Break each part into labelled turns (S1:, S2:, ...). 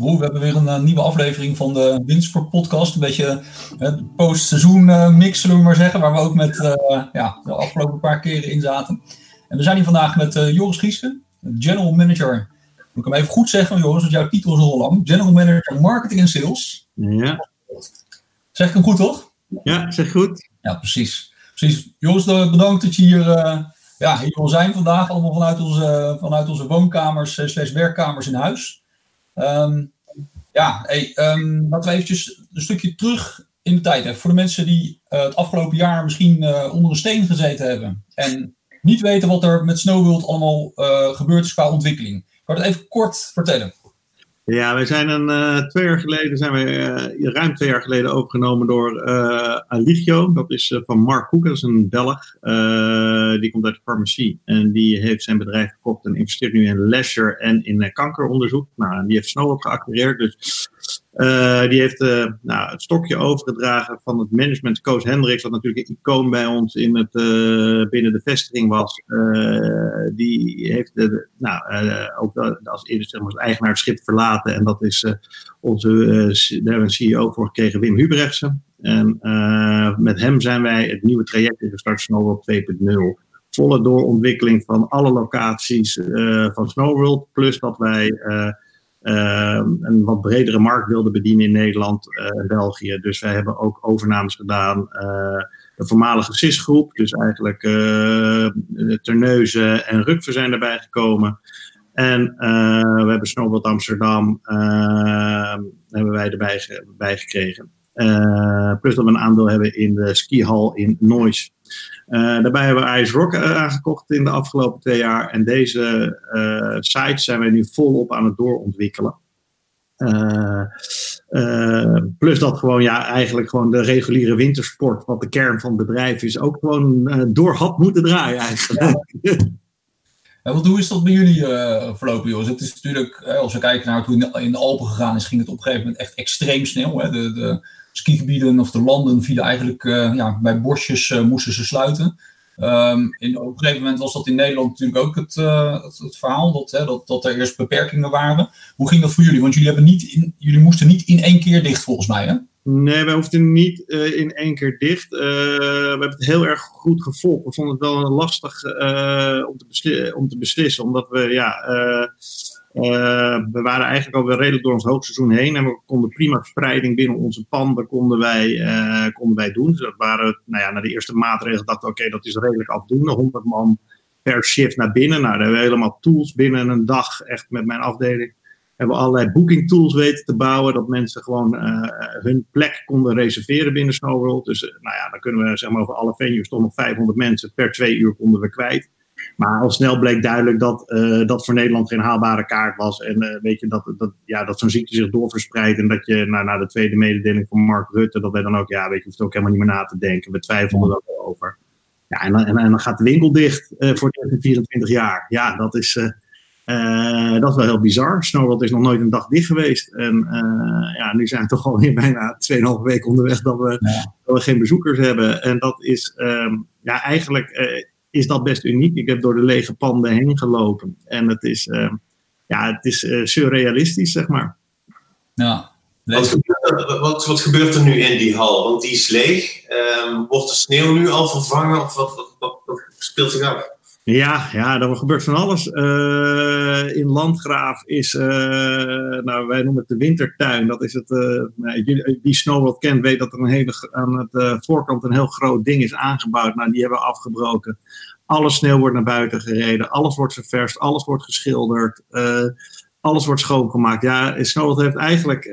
S1: we hebben weer een uh, nieuwe aflevering van de Windsport podcast. Een beetje uh, post-seizoen uh, mix, zullen we maar zeggen. Waar we ook met ja, de afgelopen paar keren in zaten. En we zijn hier vandaag met Joris Giesken, General Manager. Moet ik hem even goed zeggen, Joris, want jouw titel is al lang. General Manager Marketing en Sales.
S2: Ja.
S1: Zeg ik hem goed, toch?
S2: Ja, zeg goed.
S1: Ja, precies. Precies. Joris, bedankt dat je hier ja, hier wil zijn vandaag. Allemaal vanuit onze, vanuit onze woonkamers slash werkkamers in huis. Um, ja, um, laten we eventjes een stukje terug in de tijd. Hè. Voor de mensen die uh, het afgelopen jaar misschien uh, onder een steen gezeten hebben. En niet weten wat er met Snowworld allemaal uh, gebeurd is qua ontwikkeling. Ik kan het even kort vertellen.
S2: Ja, wij zijn een, uh, twee jaar geleden, zijn wij uh, ruim twee jaar geleden overgenomen door uh, Aligio. Dat is van Mark Koek, dat is een Belg. die komt uit de farmacie en die heeft zijn bedrijf gekocht en investeert nu in leisure en in kankeronderzoek. Nou, die heeft Snow op geacquireerd, dus uh, die heeft uh, nou, het stokje overgedragen van het management. Koos Hendricks, wat natuurlijk een icoon bij ons in het, uh, binnen de vestiging was. die heeft de, nou, ook als maar, als eigenaar het schip verlaten. En dat is onze, daar hebben een CEO voor gekregen, Wim Hubrechtsen. En met hem zijn wij het nieuwe traject ingestart, Snowworld 2.0 volle doorontwikkeling van alle locaties van Snowworld. Plus dat wij een wat bredere markt wilden bedienen in Nederland en België. Dus wij hebben ook overnames gedaan. de voormalige CIS-groep, dus eigenlijk Terneuzen en Rukver zijn erbij gekomen. En we hebben Snowboard Amsterdam hebben wij erbij, erbij gekregen. Plus dat we een aandeel hebben in de skihal in Noise. Uh, daarbij hebben we Ice Rock uh, aangekocht in de afgelopen twee jaar. En deze sites zijn wij nu volop aan het doorontwikkelen. plus dat gewoon, ja, eigenlijk gewoon de reguliere wintersport, wat de kern van het bedrijf is, ook gewoon door had moeten draaien eigenlijk. Ja.
S1: Hoe is dat bij jullie uh, verlopen, jongens? Het is natuurlijk, als we kijken naar hoe in de Alpen gegaan is, ging het op een gegeven moment echt extreem snel. Hè? De, de, skigebieden of de landen vielen eigenlijk uh, ja, bij bosjes uh, moesten ze sluiten. Um, in, op een gegeven moment was dat in Nederland natuurlijk ook het, uh, het, het, verhaal dat, hè, dat, dat er eerst beperkingen waren. Hoe ging dat voor jullie? Want jullie, hebben niet in, jullie moesten niet in één keer dicht volgens mij, hè?
S2: Nee, wij hoefden niet in één keer dicht. We hebben het heel erg goed gevolgd. We vonden het wel lastig om, te om, te beslissen, omdat we ja, we waren eigenlijk alweer redelijk door ons hoogseizoen heen en we konden prima verspreiding binnen onze panden konden wij, uh, konden wij doen. Dus dat waren, nou ja, na de eerste maatregelen dachten we, oké, dat is redelijk afdoende. 100 man per shift naar binnen. Nou, daar hebben we helemaal tools binnen een dag, echt met mijn afdeling. Hebben we allerlei booking tools weten te bouwen, dat mensen gewoon uh, hun plek konden reserveren binnen Snowworld. Dus nou ja, dan kunnen we zeg maar over alle venues toch nog 500 mensen per twee uur konden we kwijt. Maar al snel bleek duidelijk dat uh, dat voor Nederland geen haalbare kaart was. En uh, weet je, dat, dat, ja, dat zo'n ziekte zich doorverspreidt. En dat je nou, na de tweede mededeling van Mark Rutte, dat wij dan ook, ja, weet je, hoeft ook helemaal niet meer na te denken. We twijfelden er wel over. Ja, en dan, en, dan gaat de winkel dicht uh, voor 24 jaar. Ja, dat is, dat is wel heel bizar. Snowworld is nog nooit een dag dicht geweest. En ja, nu zijn we toch al in bijna 2,5 weken onderweg dat we, ja. dat we geen bezoekers hebben. En dat is um, ja, eigenlijk is dat best uniek. Ik heb door de lege panden heen gelopen. En het is, uh, ja, het is uh, surrealistisch, zeg maar.
S1: Ja.
S3: Wat gebeurt, er, wat, wat gebeurt, er, nu in die hal? Want die is leeg. Um, wordt de sneeuw nu al vervangen? Of wat, wat, wat, wat speelt zich af?
S2: Ja, ja, er gebeurt van alles. Uh, in Landgraaf is, uh, nou, wij noemen het de wintertuin. Dat is het, uh, wie Snowworld kent weet dat er een hele, aan het voorkant een heel groot ding is aangebouwd. Nou, die hebben we afgebroken. Alle sneeuw wordt naar buiten gereden, alles wordt ververst, alles wordt geschilderd, alles wordt schoongemaakt. Ja, Snowworld heeft eigenlijk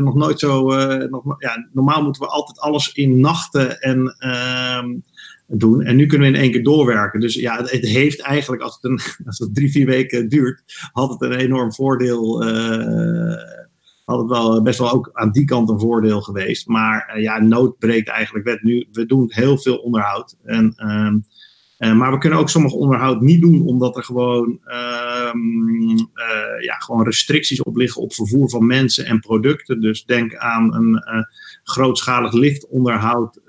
S2: nog nooit zo, nog, ja, normaal moeten we altijd alles in nachten en ehm, doen. En nu kunnen we in één keer doorwerken. Dus ja, het, heeft eigenlijk, als het, een, als het drie, vier weken duurt, had het een enorm voordeel. Uh, had het wel best wel ook aan die kant een voordeel geweest. Maar uh, ja, nood breekt eigenlijk wet. Nu, we doen heel veel onderhoud. En, uh, uh, maar we kunnen ook sommige onderhoud niet doen, omdat er gewoon, ehm, ja, gewoon restricties op liggen op vervoer van mensen en producten. Dus denk aan een grootschalig liftonderhoud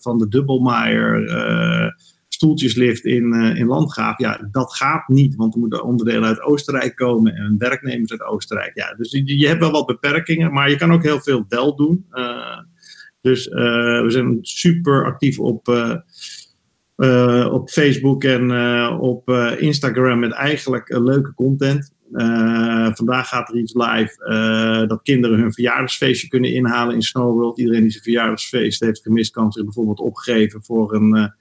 S2: van de Dubbelmaier. Stoeltjeslift in, in Landgraaf. Ja, dat gaat niet, want er moeten onderdelen uit Oostenrijk komen en werknemers uit Oostenrijk. Ja, dus je, je hebt wel wat beperkingen, maar je kan ook heel veel wel doen. dus we zijn super actief op uh, op Facebook en uh, op uh, Instagram met eigenlijk leuke content. vandaag gaat er iets live dat kinderen hun verjaardagsfeestje kunnen inhalen in Snow World. Iedereen die zijn verjaardagsfeest heeft gemist, kan zich bijvoorbeeld opgeven voor een,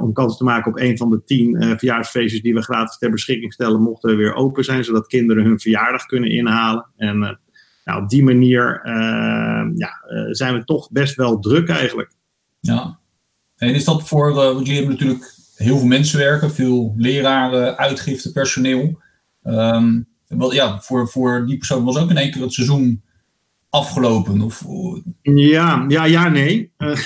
S2: om kans te maken op een van de tien verjaardagsfeestjes die we gratis ter beschikking stellen, mochten we weer open zijn, zodat kinderen hun verjaardag kunnen inhalen. En nou, op die manier ja, zijn we toch best wel druk eigenlijk.
S1: Ja, en is dat voor, uh, want jullie hebben natuurlijk heel veel mensen werken, veel leraren, uitgifte, personeel. Um, wat, ja, voor, voor die persoon was ook in één keer het seizoen afgelopen? Of...
S2: Ja, ja, ja, nee. Uh,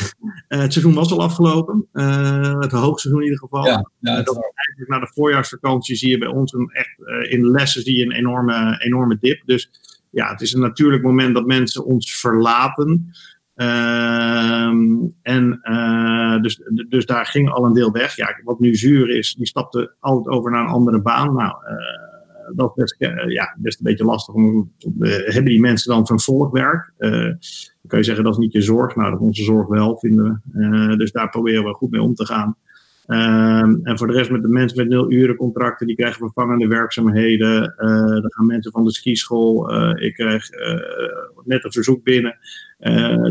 S2: het seizoen was al afgelopen. Uh, het hoogseizoen in ieder geval. Ja, ja, dat eigenlijk na de voorjaarsvakantie zie je bij ons een echt in de lessen zie je een enorme, enorme dip. Dus ja, het is een natuurlijk moment dat mensen ons verlaten. Ehm, en uh, dus, dus daar ging al een deel weg. Ja, wat nu zuur is, die stapte altijd over naar een andere baan. Nou, uh, dat is best, uh, ja, best een beetje lastig. Om, hebben die mensen dan vervolgwerk? dan kan je zeggen, dat is niet je zorg. Nou, dat onze zorg wel, vinden we. dus daar proberen we goed mee om te gaan. Ehm, en voor de rest met de mensen met nul uren contracten, die krijgen vervangende werkzaamheden. Uh, dan gaan mensen van de skischool. Uh, ik krijg uh, net een verzoek binnen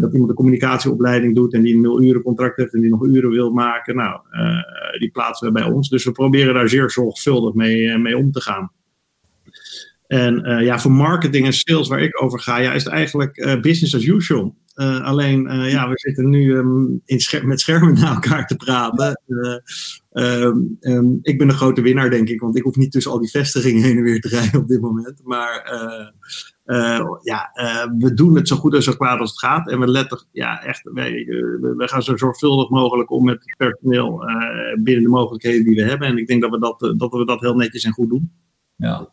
S2: dat iemand een communicatieopleiding doet en die een nul uren contract heeft en die nog uren wil maken. Nou, die plaatsen we bij ons. Dus we proberen daar zeer zorgvuldig mee, mee om te gaan. En ja, voor marketing en sales waar ik over ga, ja, is het eigenlijk business as usual. Uh, alleen, uh, ja, we zitten nu um, in met schermen naar elkaar te praten. Uh, um, um, ik ben een grote winnaar, denk ik, want ik hoef niet tussen al die vestigingen heen en weer te rijden op dit moment. Maar ja, we doen het zo goed en zo kwaad als het gaat. En we letten, ja, echt, wij, we, gaan zo zorgvuldig mogelijk om met het personeel binnen de mogelijkheden die we hebben. En ik denk dat we dat, dat, we dat heel netjes en goed doen.
S1: Ja,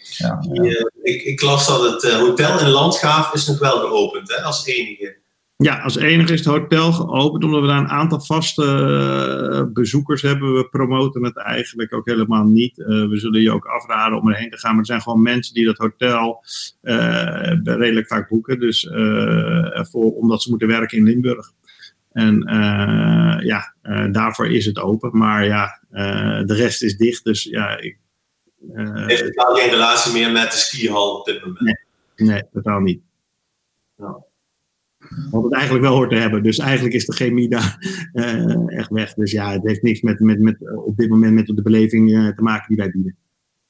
S3: ja, ja. ik, ik, las dat het uh, hotel in Landgraaf is nog wel geopend, hè, als enige.
S2: Ja, als enige is het hotel geopend, omdat we daar een aantal vaste uh, bezoekers hebben. We promoten het eigenlijk ook helemaal niet. Uh, we zullen je ook afraden om erheen te gaan, maar er zijn gewoon mensen die dat hotel redelijk vaak boeken. Dus voor, omdat ze moeten werken in Limburg. En ja, daarvoor is het open. Maar ja, de rest is dicht. Dus ja, ik,
S3: uh, heeft totaal geen relatie meer met de skihal op dit moment?
S2: Nee, nee totaal niet. Nou. Wat het eigenlijk wel hoort te hebben. Dus eigenlijk is de chemie daar uh, echt weg. Dus ja, het heeft niks met, met, met, op dit moment met de beleving uh, te maken die wij bieden.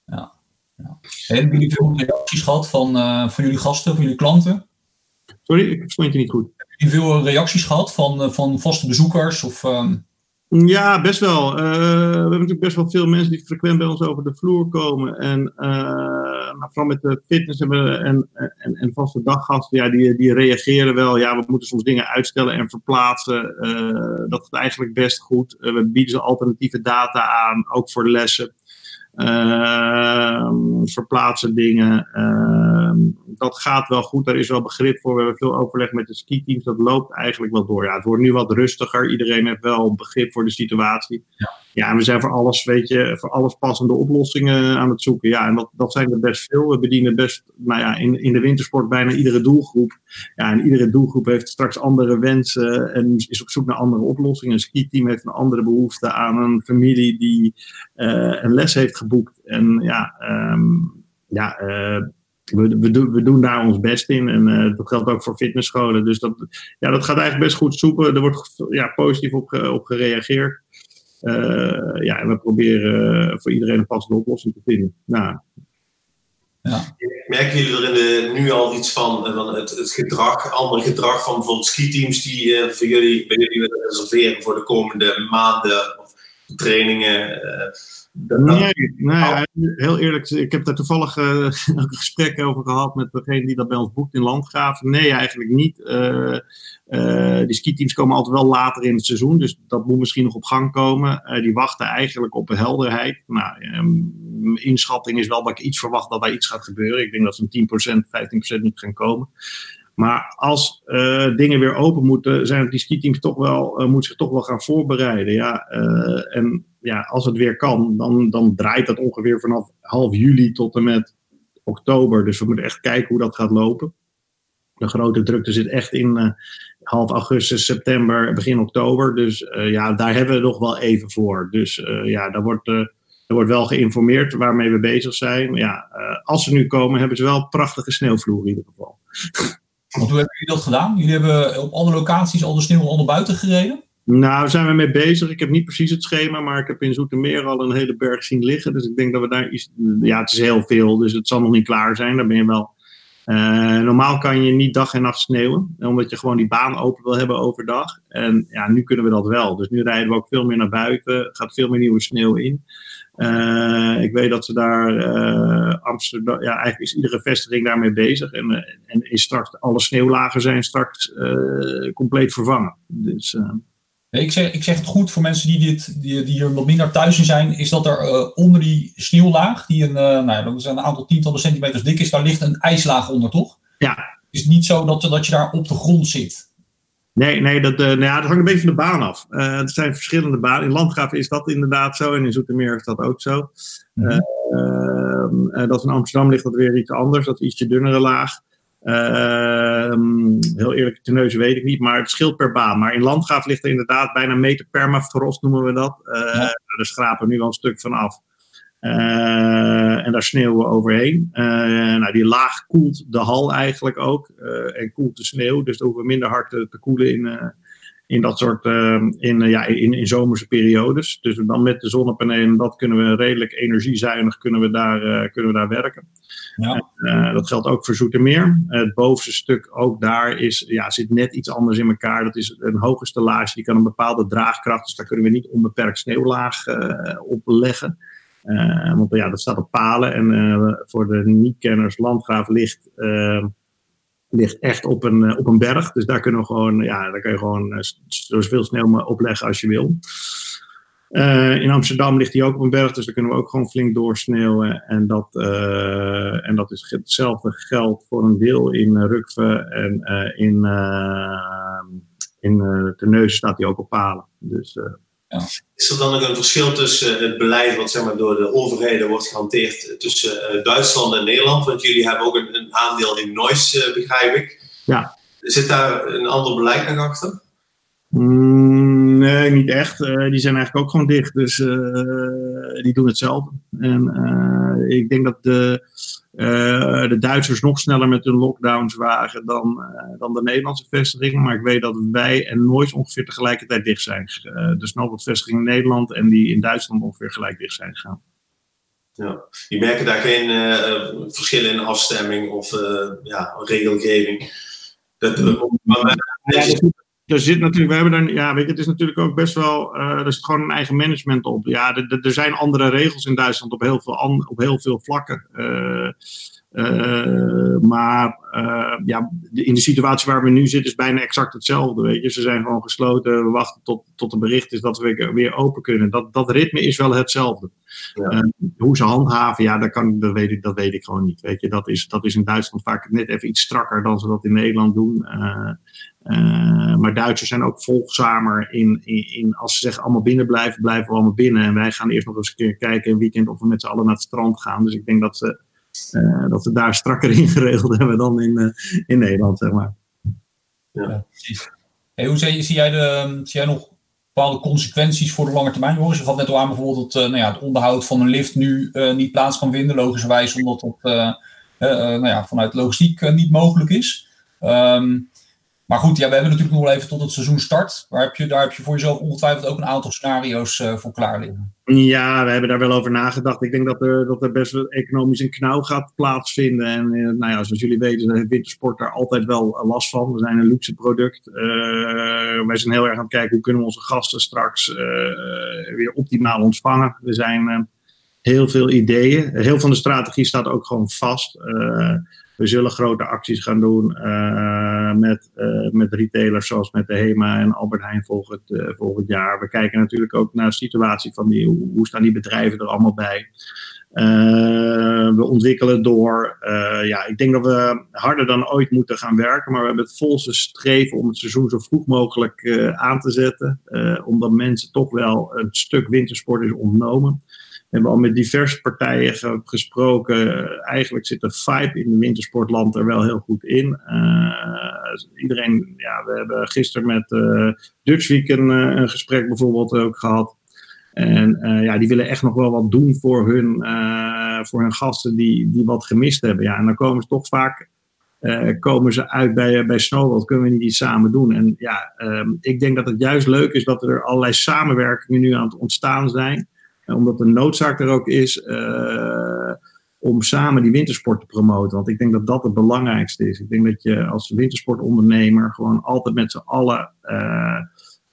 S1: Ja. ja. Hebben jullie veel reacties gehad van, uh, van jullie gasten, van jullie klanten?
S2: Sorry, ik verstond je niet goed.
S1: Hebben jullie veel reacties gehad van, van vaste bezoekers? Of, um...
S2: Ja, best wel. Uh, we hebben natuurlijk best wel veel mensen die frequent bij ons over de vloer komen. En uh, nou, vooral met de fitness en, en, en, vaste daggasten, ja, die, die reageren wel. Ja, we moeten soms dingen uitstellen en verplaatsen. Uh, dat gaat eigenlijk best goed. we bieden ze alternatieve data aan, ook voor lessen. Ehm, verplaatsen dingen. Ehm, dat gaat wel goed. Daar is wel begrip voor. We hebben veel overleg met de skiteams. Dat loopt eigenlijk wel door. Ja, het wordt nu wat rustiger. Iedereen heeft wel begrip voor de situatie. Ja. Ja, en we zijn voor alles, weet je, voor alles passende oplossingen aan het zoeken. Ja, en dat, dat zijn er best veel. We bedienen best, nou ja, in, in de wintersport bijna iedere doelgroep. Ja, en iedere doelgroep heeft straks andere wensen en is op zoek naar andere oplossingen. Een ski-team heeft een andere behoefte aan een familie die uh, een les heeft geboekt. En ja, um, ja uh, we, we, doen, we doen daar ons best in. En uh, dat geldt ook voor fitnessscholen. Dus dat, ja, dat gaat eigenlijk best goed soepen. Er wordt ja, positief op, op gereageerd. Uh, ja, en we proberen voor iedereen een passende oplossing te vinden. Nou,
S3: ja. Merken jullie er in de, nu al iets van, van het, het, gedrag, ander gedrag van bijvoorbeeld skiteams die uh, voor jullie, bij jullie willen reserveren voor de komende maanden trainingen? Uh,
S2: Nee, nee, heel eerlijk, ik heb daar toevallig uh, een gesprek over gehad met degene die dat bij ons boekt in Landgraven. Nee, eigenlijk niet. Uh, uh, die komen altijd wel later in het seizoen, dus dat moet misschien nog op gang komen. die wachten eigenlijk op helderheid. Nou, um, inschatting is wel dat ik iets verwacht dat daar iets gaat gebeuren. Ik denk dat ze 10%, 15% niet gaan komen. Maar als dingen weer open moeten, zijn die skiteams toch wel, moeten zich toch wel gaan voorbereiden. Ja, en ja, als het weer kan, dan, dan draait dat ongeveer vanaf half juli tot en met oktober. Dus we moeten echt kijken hoe dat gaat lopen. De grote drukte zit echt in half augustus, september, begin oktober. Dus ja, daar hebben we nog wel even voor. Dus ja, daar wordt, er wordt wel geïnformeerd waarmee we bezig zijn. Ja, als ze nu komen, hebben ze wel prachtige sneeuwvloer in ieder geval.
S1: Hoe hebben jullie dat gedaan? Jullie hebben op alle locaties al de sneeuw onder buiten gereden?
S2: Nou, daar zijn we mee bezig. Ik heb niet precies het schema, maar ik heb in Zoetermeer al een hele berg zien liggen. Dus ik denk dat we daar iets. Ja, het is heel veel, dus het zal nog niet klaar zijn. Daar ben je wel. Uh, normaal kan je niet dag en nacht sneeuwen, omdat je gewoon die baan open wil hebben overdag. En ja, nu kunnen we dat wel. Dus nu rijden we ook veel meer naar buiten, gaat veel meer nieuwe sneeuw in. Uh, ik weet dat ze daar, uh, Amsterdam, ja, eigenlijk is iedere vestiging daarmee bezig. En, en is straks, alle sneeuwlagen zijn straks compleet vervangen. Dus
S1: ik zeg, ik zeg het goed voor mensen die, dit, die, die hier wat minder thuis in zijn, is dat er uh, onder die sneeuwlaag, die een, uh, nou ja, dat is een aantal tientallen centimeters dik is, daar ligt een ijslaag onder, toch?
S2: Ja.
S1: Het is niet zo dat, dat je daar op de grond zit.
S2: Nee, nee dat, uh, nou ja, dat hangt een beetje van de baan af. er zijn verschillende banen. In Landgraaf is dat inderdaad zo en in Zoetermeer is dat ook zo. Mm -hmm. dat in Amsterdam ligt dat weer iets anders, dat is ietsje dunnere laag. Ehm, heel eerlijk, teneuzen weet ik niet, maar het scheelt per baan. Maar in Landgraaf ligt er inderdaad bijna een meter permafrost, noemen we dat. Uh, ja. Daar schrapen we nu wel een stuk van af. Uh, en daar sneeuwen we overheen. Uh, nou, die laag koelt de hal eigenlijk ook. en koelt de sneeuw. Dus dan hoeven we minder hard te, te koelen in, in dat soort in, ja, in, in zomerse periodes. Dus dan met de zonnepanelen, dat kunnen we redelijk energiezuinig kunnen we daar, kunnen we daar werken. Ja. Uh, dat geldt ook voor Zoetermeer. het bovenste stuk ook daar is, ja, zit net iets anders in elkaar. Dat is een hoge stellage, die kan een bepaalde draagkracht. Dus daar kunnen we niet onbeperkt sneeuwlaag uh, op leggen. Uh, want ja, dat staat op palen. En voor de niet-kenners, Landgraaf ligt, ligt echt op een, op een berg. Dus daar kunnen we gewoon, ja, daar kun je gewoon zoveel sneeuw opleggen als je wil. Uh, in Amsterdam ligt hij ook op een berg, dus daar kunnen we ook gewoon flink doorsneeuwen. En dat, uh, en dat is hetzelfde geld voor een deel in Rukve en uh, in, in Terneuzen staat hij ook op palen. Dus,
S3: ja. Is er dan nog een verschil tussen het beleid wat zeg maar, door de overheden wordt gehanteerd tussen Duitsland en Nederland? Want jullie hebben ook een, een aandeel in Noise, begrijp ik.
S2: Ja.
S3: Zit daar een ander beleid nog achter?
S2: Mm, nee, niet echt. Uh, die zijn eigenlijk ook gewoon dicht. Dus uh, die doen hetzelfde. En uh, ik denk dat de, de Duitsers nog sneller met hun lockdowns waren dan, dan de Nederlandse vestigingen. Maar ik weet dat wij en nooit ongeveer tegelijkertijd dicht zijn. dus wat vestigingen in Nederland en die in Duitsland ongeveer gelijk dicht zijn gegaan.
S3: Ja. Je merken daar geen verschillen in afstemming of ja, regelgeving. Dat,
S2: ja, er zit natuurlijk, we hebben dan, ja, weet je, het is natuurlijk ook best wel, uh, er zit gewoon een eigen management op. Ja, er zijn andere regels in Duitsland op heel veel, op heel veel vlakken. Uh, uh, maar ja, in de situatie waar we nu zitten is bijna exact hetzelfde. Weet je. Ze zijn gewoon gesloten. We wachten tot, tot een bericht is dat we weer open kunnen. Dat, dat ritme is wel hetzelfde. Ja. hoe ze handhaven, ja, dat, kan, dat, weet ik, dat weet ik gewoon niet. Weet je. Dat, is, dat is in Duitsland vaak net even iets strakker dan ze dat in Nederland doen. Maar Duitsers zijn ook volgzamer in, in, in, als ze zeggen allemaal binnen blijven, blijven we allemaal binnen. En wij gaan eerst nog eens een keer kijken een weekend of we met z'n allen naar het strand gaan. Dus ik denk dat ze, uh, dat ze daar strakker in geregeld hebben dan in, uh, in Nederland, zeg maar.
S1: Ja, precies. Hey, hoe zie, zie, jij de, zie jij nog bepaalde consequenties voor de lange termijn? Joris, je gaf net al aan bijvoorbeeld dat nou ja, het onderhoud van een lift nu niet plaats kan vinden, logischerwijs, omdat dat nou ja, vanuit logistiek niet mogelijk is. Um, maar goed, ja, we hebben natuurlijk nog wel even tot het seizoen start. Waar heb je, daar heb je voor jezelf ongetwijfeld ook een aantal scenario's uh, voor klaar liggen.
S2: Ja, we hebben daar wel over nagedacht. Ik denk dat er, dat er best wel economisch een knauw gaat plaatsvinden. En uh, nou ja, zoals jullie weten, heeft wintersport daar altijd wel last van. We zijn een luxe product. Wij zijn heel erg aan het kijken hoe kunnen we onze gasten straks weer optimaal ontvangen. Er zijn heel veel ideeën. Heel veel van de strategie staat ook gewoon vast. We zullen grote acties gaan doen uh, met, uh, met retailers zoals met de HEMA en Albert Heijn volgend, uh, volgend jaar. We kijken natuurlijk ook naar de situatie van die, hoe staan die bedrijven er allemaal bij. we ontwikkelen door. ja, ik denk dat we harder dan ooit moeten gaan werken. Maar we hebben het volste streven om het seizoen zo vroeg mogelijk aan te zetten. omdat mensen toch wel een stuk wintersport is ontnomen. We hebben al met diverse partijen gesproken. Eigenlijk zit de vibe in de wintersportland er wel heel goed in. Uh, iedereen, ja, we hebben gisteren met uh, Dutch Week een, een, gesprek bijvoorbeeld ook gehad. En ja, die willen echt nog wel wat doen voor hun, voor hun gasten die, die wat gemist hebben. Ja, en dan komen ze toch vaak komen ze uit bij, bij Snowworld. Kunnen we niet samen doen? En ja, um, ik denk dat het juist leuk is dat er allerlei samenwerkingen nu aan het ontstaan zijn omdat de noodzaak er ook is uh, om samen die wintersport te promoten. Want ik denk dat dat het belangrijkste is. Ik denk dat je als wintersportondernemer gewoon altijd met z'n allen uh,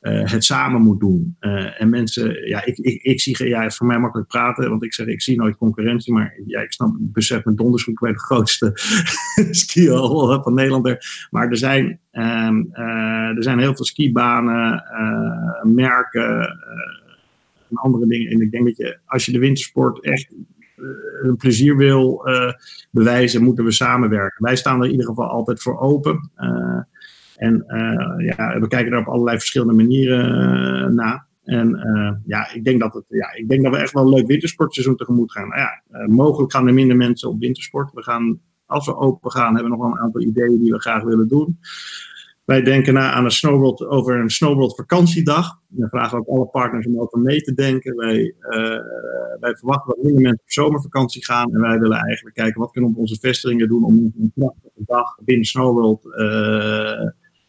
S2: uh, het samen moet doen. en mensen, ja, ik, ik, ik zie, ja, het voor mij makkelijk praten, want ik zeg, ik zie nooit concurrentie, maar ja, ik snap, besef met donders ik ben de grootste skihal van Nederland. Maar er zijn, um, er zijn heel veel skibanen, merken, en andere dingen. En ik denk dat je, als je de wintersport echt uh, een plezier wil uh, bewijzen, moeten we samenwerken. Wij staan er in ieder geval altijd voor open. Uh, en ja, we kijken er op allerlei verschillende manieren naar. En ja, ik denk, dat het, ja, ik denk dat we echt wel een leuk wintersportseizoen tegemoet gaan. Nou ja, mogelijk gaan er minder mensen op wintersport. We gaan, als we open gaan, hebben we nog wel een aantal ideeën die we graag willen doen. Wij denken na aan een snowboard, over een snowboard vakantiedag. We vragen ook alle partners om over mee te denken. Wij, uh, wij verwachten dat minder mensen op zomervakantie gaan. En wij willen eigenlijk kijken wat kunnen we op onze vestigingen doen om een prachtige dag binnen Snowworld uh,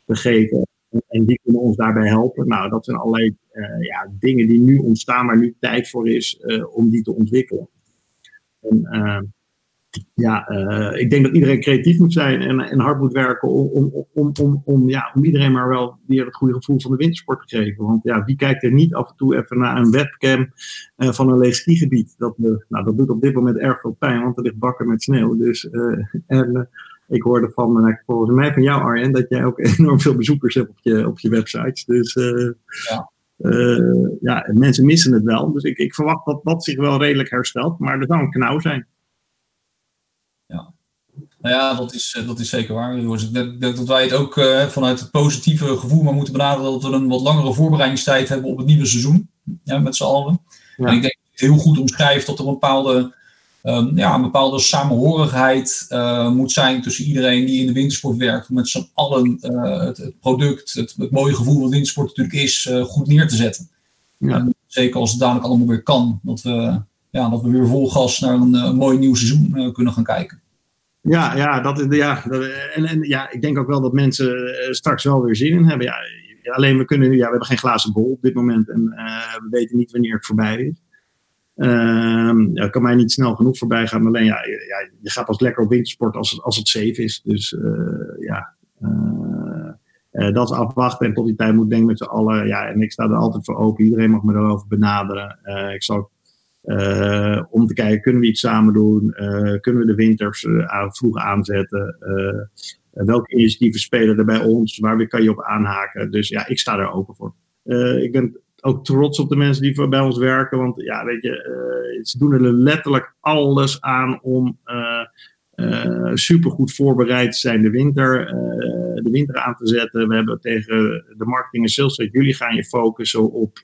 S2: te geven. En die kunnen ons daarbij helpen. Nou, dat zijn allerlei uh, ja, dingen die nu ontstaan, maar nu tijd voor is om die te ontwikkelen. En, ja, uh, ik denk dat iedereen creatief moet zijn en, en hard moet werken om, om, om, om, om, ja, om iedereen maar wel weer het goede gevoel van de wintersport te geven. Want ja, wie kijkt er niet af en toe even naar een webcam uh, van een leeg skigebied? Dat, uh, nou, dat doet op dit moment erg veel pijn, want er ligt bakken met sneeuw. Dus, en ik hoorde van, volgens mij van jou Arjen, dat jij ook enorm veel bezoekers hebt op je, op je websites. Dus ja. ja, mensen missen het wel. Dus ik, ik verwacht dat dat zich wel redelijk herstelt, maar er zou een knauw zijn.
S1: Nou ja, dat is, eh, dat is zeker waar. Ik denk dat wij het ook uh, vanuit het positieve gevoel maar moeten benaderen dat we een wat langere voorbereidingstijd hebben op het nieuwe seizoen. Ja, met z'n allen. En ik denk dat het heel goed omschrijft dat er een bepaalde, um, ja, een bepaalde samenhorigheid uh, moet zijn tussen iedereen die in de wintersport werkt. Om met z'n allen het, het, product, het, het, mooie gevoel wat wintersport natuurlijk is, goed neer te zetten. Ja. En zeker als het dadelijk allemaal weer kan. Dat we, ja, dat we weer vol gas naar een, een mooi nieuw seizoen kunnen gaan kijken.
S2: Ja, ja, dat, ja, en, en ja, ik denk ook wel dat mensen eh, straks wel weer zin in hebben. Ja, alleen we kunnen ja, we hebben geen glazen bol op dit moment en uh, we weten niet wanneer het voorbij is. Uh, ja, kan mij niet snel genoeg voorbij gaan. Alleen ja, ja, je gaat pas lekker op wintersport als het, als het safe is. Dus uh, ja, dat is afwachten. En tot die tijd moet denk ik met z'n allen. Ja, en ik sta er altijd voor open. Iedereen mag me erover benaderen. ik zal uh, om te kijken, kunnen we iets samen doen? Uh, kunnen we de winters uh, vroeg aanzetten? welke initiatieven spelen er bij ons? Waar kan je op aanhaken? Dus ja, ik sta er open voor. ik ben ook trots op de mensen die bij ons werken. Want ja, weet je, ze doen er letterlijk alles aan om uh, supergoed voorbereid zijn de winter, de winter aan te zetten. We hebben tegen de marketing en sales gezegd, jullie gaan je focussen op,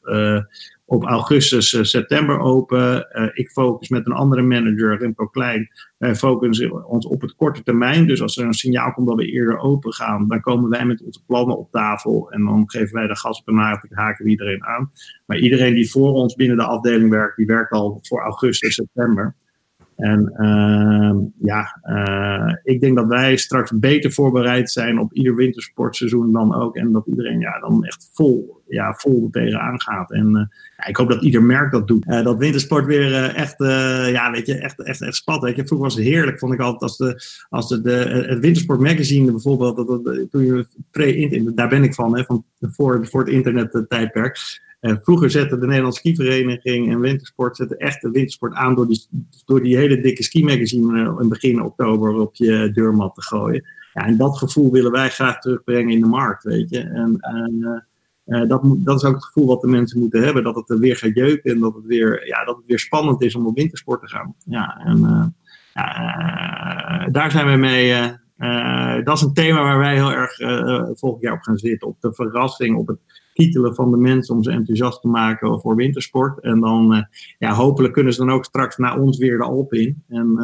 S2: op augustus, september open. ik focus met een andere manager, Remco Klein. Wij focussen ons op het korte termijn. Dus als er een signaal komt dat we eerder open gaan, dan komen wij met onze plannen op tafel. En dan geven wij de gas en haken we iedereen aan. Maar iedereen die voor ons binnen de afdeling werkt, die werkt al voor augustus, september. En uh, ja, uh, ik denk dat wij straks beter voorbereid zijn op ieder wintersportseizoen dan ook. En dat iedereen ja, dan echt vol, ja, vol tegenaan gaat. En uh, ja, ik hoop dat ieder merk dat doet. Uh, dat wintersport weer echt, ja, weet je, echt, echt, echt spat. Vroeger was het heerlijk, vond ik altijd, als, de, als de, de, het Wintersport Magazine bijvoorbeeld, dat, dat, je pre daar ben ik van, hè, van voor, voor het internet tijdperk. En vroeger zette de Nederlandse skivereniging en wintersport zette echt de wintersport aan door die, door die hele dikke ski-magazine eh, in begin oktober op je deurmat te gooien. Ja, en dat gevoel willen wij graag terugbrengen in de markt, weet je. En, en dat, dat is ook het gevoel wat de mensen moeten hebben. Dat het er weer gaat jeuken en dat het weer, ja, dat het weer spannend is om op wintersport te gaan. Ja, en daar zijn we mee. dat is een thema waar wij heel erg volgend jaar op gaan zitten. Op de verrassing, op het kietelen van de mensen om ze enthousiast te maken voor wintersport. En dan, ja, hopelijk kunnen ze dan ook straks naar ons weer de Alpen in. En,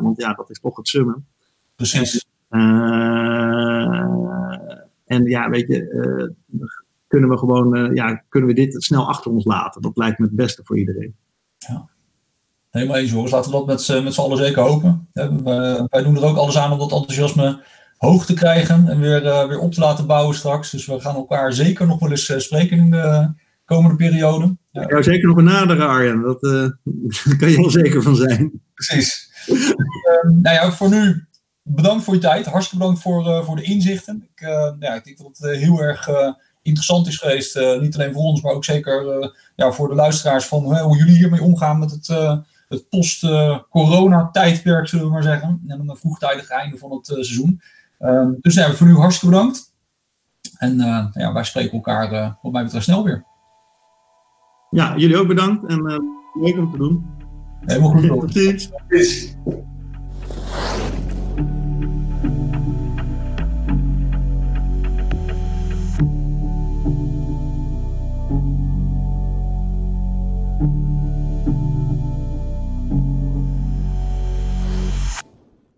S2: want ja, dat is toch het summen.
S1: Precies.
S2: En ja, weet je, kunnen we gewoon, ja, kunnen we dit snel achter ons laten? Dat lijkt me het beste voor iedereen.
S1: Ja. Helemaal eens, jongens. Laten we dat met, met z'n allen zeker hopen. wij, wij doen er ook alles aan om dat enthousiasme hoog te krijgen en weer, uh, weer op te laten bouwen straks. Dus we gaan elkaar zeker nog wel eens spreken in de komende periode.
S2: Ja, ja zeker nog benaderen, Arjen. Dat, daar kan je heel zeker van zijn.
S1: Precies. um, nou ja, voor nu bedankt voor je tijd. Hartstikke bedankt voor, voor de inzichten. Ik, uh, ja, ik denk dat het heel erg interessant is geweest. niet alleen voor ons, maar ook zeker ja, voor de luisteraars. Van hoe jullie hiermee omgaan met het, het post-corona-tijdperk, zullen we maar zeggen. En een vroegtijdig einde van het seizoen. Ehm, dus ja, voor nu hartstikke bedankt. En ja, wij spreken elkaar wat mij betreft snel weer.
S2: Ja, jullie ook bedankt. En leuk om te doen.
S1: Helemaal goed.
S2: Tot ziens.